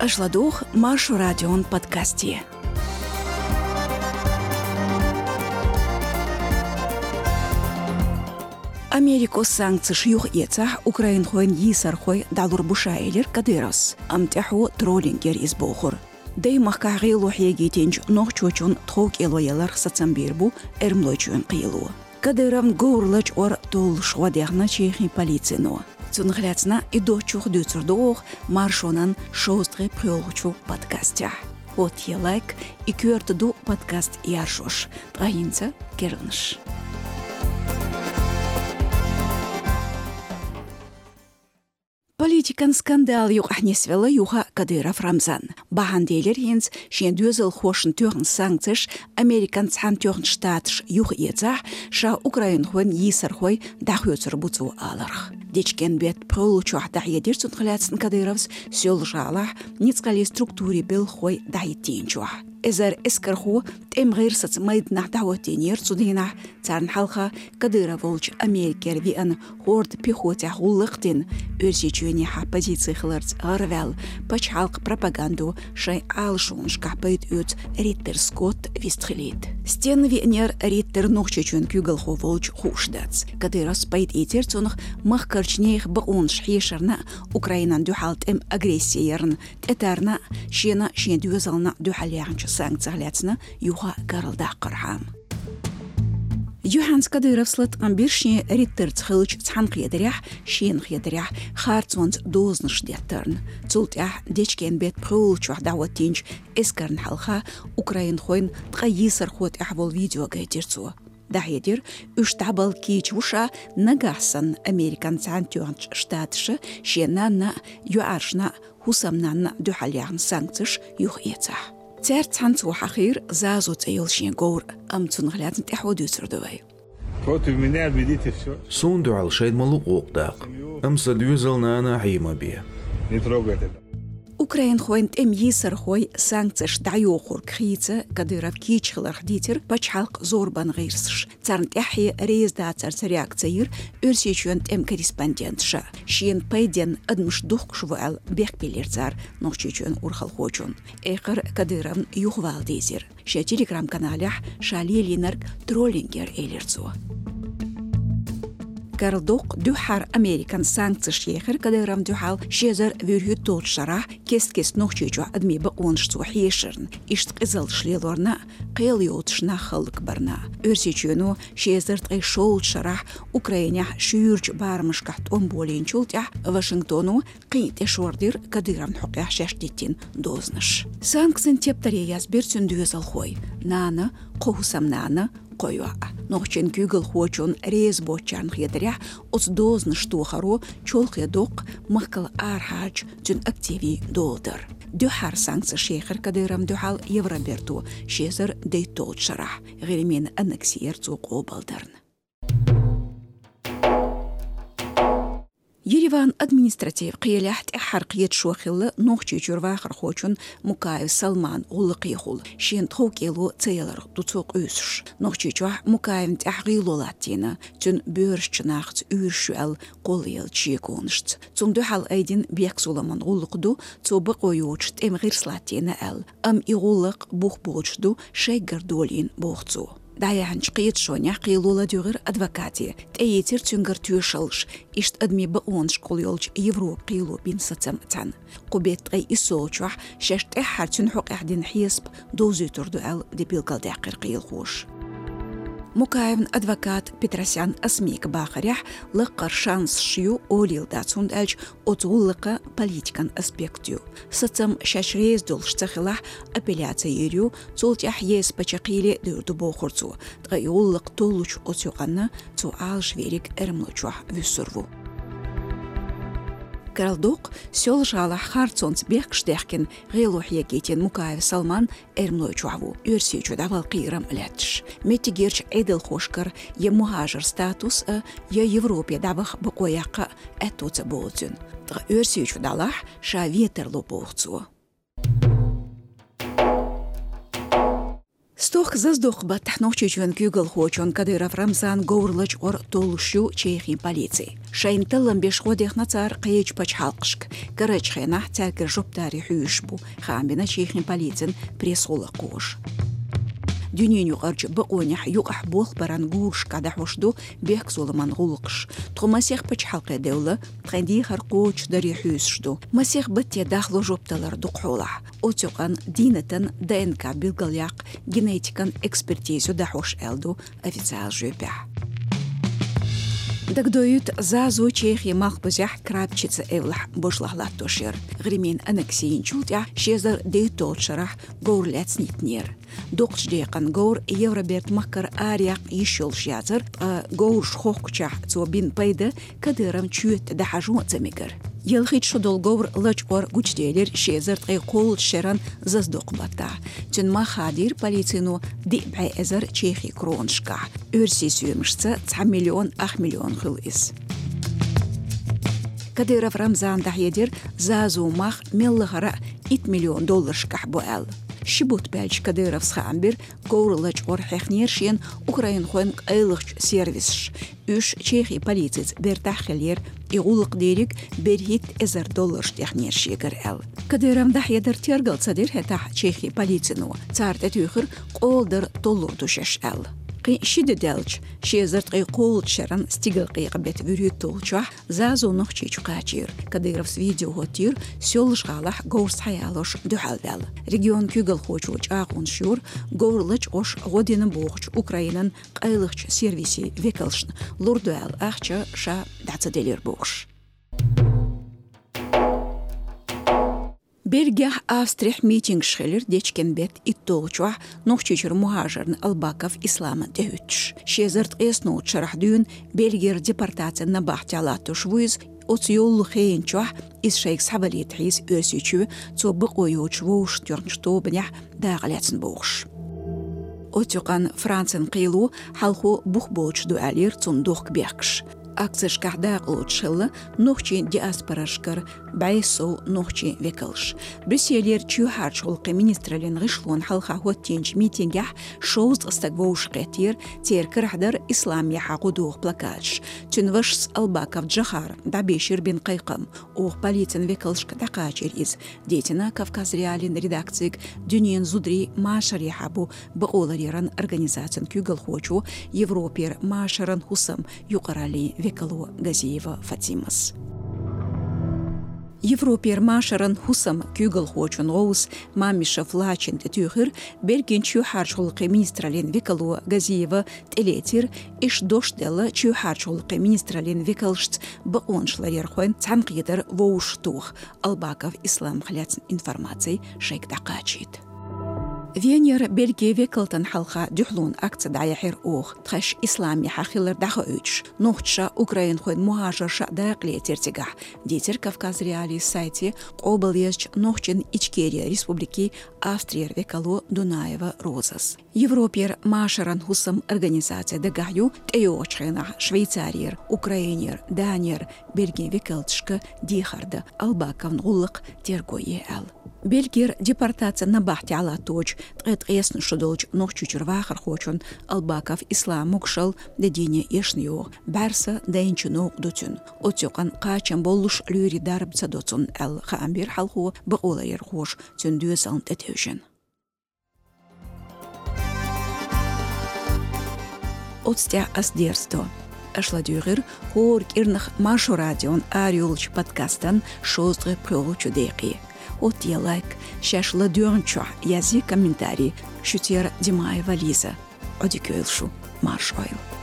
Ашладух Машу радион подкасте. Америко санкций шюх ецах Украин хойн йисар хой далур бушайлер кадырос. Амтяху троллингер из бохур. Дэй махкағи лохьеги тенч нох чочун тхок элоялар сацамбирбу эрмлойчуен қиылу. Кадырам гоурлач ор тол швадяхна чехи полицину. Цунгляцна и дочух дюцердох маршонан шостре прёлчу подкастя. Вот я лайк и кюртду подкаст яршош. Траинца керныш. Политикан скандал юг ахнесвела юха Кадыров Рамзан бағандейлер енз шен дөзіл хошын төғін санкциш американ цан төғін штатыш юх еца ша украин хуэн есір хой дақ өзір бұцу алырх. Дечкен бет пөл чуахта едер сүн қылатсын кадыровс сөл жала нецкали структуре біл хой дайы тейін. Әзір әскір ху тем ғырсыц мәйдінақ дауы тейін ерцудына царнхалха кадыроволч америкер виан хорд пехотя хуллыхтин. Өрсечуене хаппозиции хлырц ырвел пачхалк пропаганду шай алшун капыт үц риттер скотт вистхлит стен венер риттер нохчечун кюгалхо волч хушдац. Кадырос пайт итерцунх мах карчнеих баун хешарна украинан дюхалт эм агрессиерн. Тетарна шена шен дюзална дюхалянчы санкциялятсна юха қырхам Юханс Кадыров слыт амбиршне риттер цхылыч цхан қиядырях, шен қиядырях, харцонц дозныш деттерн. Цултях дечкен бет прул чуах дауат тинч, эскарн халха, Украин хойн тқайисар ход ахвол видео гайдерцу. Дахедер үш табал кич уша нагасан американ цантюанч штатшы шенанна юаршна хусамнанна дюхалягн санкциш юх Цер цанц وحخير زازو تيل شين قور أم تنغلاتن تحودو سردوي Вот у меня, видите, все. Сунду алшейд малу оqdaq. Amsa düzel nana Украин хойнт эм йисар хой санкциш дайохур кхица кадыров кичхлар хдитер бачхалк зорбан гырсш. Царнт яхи рейз да царц реакцияр өрсечуент эм корреспондент ша. Шиен пайден адмыш дух швал бек пилер цар нохчечуен урхал хочун. Эхыр кадыровн юхвал дезер. Ша телеграм каналях шали линарк троллингер элерцу. Карлдук дюхар Американ санкций шехер кадерам дюхал шезер вюрхю тот шарах кест кест нохчечу адми ба он шту хешерн. Ишт кызыл шлелорна кыл йотшна халык барна. Өрсечуну шезер тай шоу шарах Украиня шүрч бармыш кахт он болин чултя Вашингтону кыйт эшордир кадерам хукя шештитин дознаш санкцин тептаре язбер сүндүзал хой наны қоусам наны қойуа. Ноқчен күйгіл хуачон рез бочан хедіря, ұс дозны штуғару чолқе доқ мұққыл архач түн активи долдыр. Дюхар санкция шейхер қадырым дюхал евроберту шезір дейтолчара. Ғеремен анексиер цуқу балдырны. Ереван административ қиеляхт әхарқиет шуахиллы нохчи чурвахар хочун Мукаев Салман улы қиехул. Шен тхокелу цейлар дуцоқ өсіш. Нохчи чуах Мукаев тәхғилолаттина. Түн бөрш чынақт үйіршуәл қол ел чиеконышт. Цумду хал айдин бек суламан улықду цобы қойуочт эм ғирслаттина әл. Ам иғулық бух болчду шейгар долин боқцу даян чқиит шоня қиылула дюғыр адвокати. Тәйетер тюнгір түйешылш ишт адми ба он школ елч европ қиылу бін сацам тан қубетқи исоочуах шаште э харчун хуқ әхдин хиесп дозу түрді әл дебилгал дәқір қиыл Мукаевн адвокат Петросян Асмик Бахарях лыққар шанс шию олил дацунд әлч отуллықы политикан аспектю. Сыцым шашрез дол штахилах апелляция ерю цултях ес пачақиле дырду бохурцу. Тғайуллық толуч отюғанна цу алш верик әрмлучуах вюссурву. Каралдук сел жала харцонц бек штехкен гейлухия кетен Мукаев Салман эрмлой чуаву. Өрси чудавал қирам лятш. Метигерч эдел хошкар мухажыр статус э е Европе давах бақояққа әтуцы болцун. Өрси чудалах ша ветерлу болцу. Заздох ба тахнохчичун кюгл хочон Кадыров Рамзан гоурлач ор толушу чехи полиции. Шайн таллам беш ходех нацар қейч пач халқшк. Карач хена церкер жоптари хюшбу. Хамбина чехи полицин пресола кош дүйнөнү карчы быкуаня баран ахбох барангуш кадахошду бех соломан ғулықш. ту масех пач халка деула тханди харкуч дари хюсшду масех бітте дахло жопталар дукхула отюкан динетін днк билгаляк генетикан экспертизу дахош элду официал жөпе. Дагдоют зазу чехи мах бузях крапчица эвлах бушлахлат тошер. Гримин анаксиин чултя шезар дейтолшарах гоурлец нитнер. Доқч дейқан гоур Евроберт махкар арияқ ишол шязар гоур шхохкчах цобин пайда кадырам чует да хажу цемигер. Елхит шодол говор лачкор гучделер шезерт гай қол шеран заздоқ бата. Чын махадир полицину дибай эзер чехи кроншка. Өрси сүймішці 10 миллион 8 миллион хыл ис. Кадыров Рамзан дахедер зазу мах меллахара 1 миллион доллар шках буэл. Шибут бәлч Кадыров схамбир гоурлач ор хехнершен Украин хуэн қайлыхч сервисш. Үш чехи полицияц бертахелер иғулық дерек берхит эзер доллар жтяхнер шегір әл. Кадырам дахедар тергал цадир хэта чехи полицину. Царты тюхір қолдар доллар душеш әл шиде делч шезыртқи қолчаран стигылқи қабет вүрет толча зазунух чечукачир кадыров видеохотир сёлышғалах горс хаялош дюхалдал регион күгіл хочуч ақун шур горлыч ош годины боғч украинан қайлықч сервиси векалшн. Лурдуал ахча ша дацаделер боғш Бельгия Австрих митинг шхелер дечкен бет иттоочуа нохчичер мухажерн Албаков ислама дэвич. Шезерт эсно чарахдюн Бельгер депортация на бахтялатуш вуиз оцюл хейнчуа из шейк сабалит хиз өсючу цо быкойоч воуш тёрнчто бнях дагылятсын боуш. Отюкан Францин қилу халху бухбоч дуалир цундух бекш. Акцеш кахдaq лучшылы нухчи диаспорашкар байсо нухчи векалш. Брюсселер чу харчулқы министралин ғишлун халха хоттинч митингях шоуз ыстагвоуш қетир тер кірахдар ислам яха қудуғ плакач. Тюнвашс албакав джахар дабешир бин қайқым оқ полицин векалш катақачир из. Детина Кавказ реалин редакцик дюнен зудри машар яхабу бұғолареран организациян кюгал хочу Европер машаран хусам юқарали Векалу Газиева Фатимас. Европер машаран хусам кюгал хочун гоус мамиша флачин тюхер берген чу харчулқы министралин Векалу Газиева телетир иш доштела чу харчулқы министралин Векалшт баоншлар ярхойн цанқидер воуштух Албаков ислам халяцин информацией шейк дақачит. Венер Бельгия векалтан халха дюхлун акция дая хер ох тхаш ислами хахилар даха үч нохча Украин хойн мухажарша даякле тертига дитер Кавказ реали сайте обал езч нохчин Ичкерия республики Австрия векало Дунаева Розас Европер машаран хусам организация дагаю теочхена Швейцариер Украинер Даниер Бельгия векалтшка дихарда албакавн гуллык тергое ал Бельгер депортация на бахте ала точ, тғет ғесн шудолч нох чучур вахар хочун, албакав ислам мукшал дедине ешн йоғ, бәрсі дайынчы ноқ дутюн. Отюқан қачан болуш люри дарып цадоцун әл хаамбир халху бұғола ер хош, тюн дүйесалын тәтеушін. Отстя аздерсто. Ашладюгер хор кирнах машу радион ариолч подкастан шоздры пролучу дейқи. от лайк, шашлы дюрнчо, язи комментарий, шутер Димаева Лиза. Одикюэлшу, марш ойл.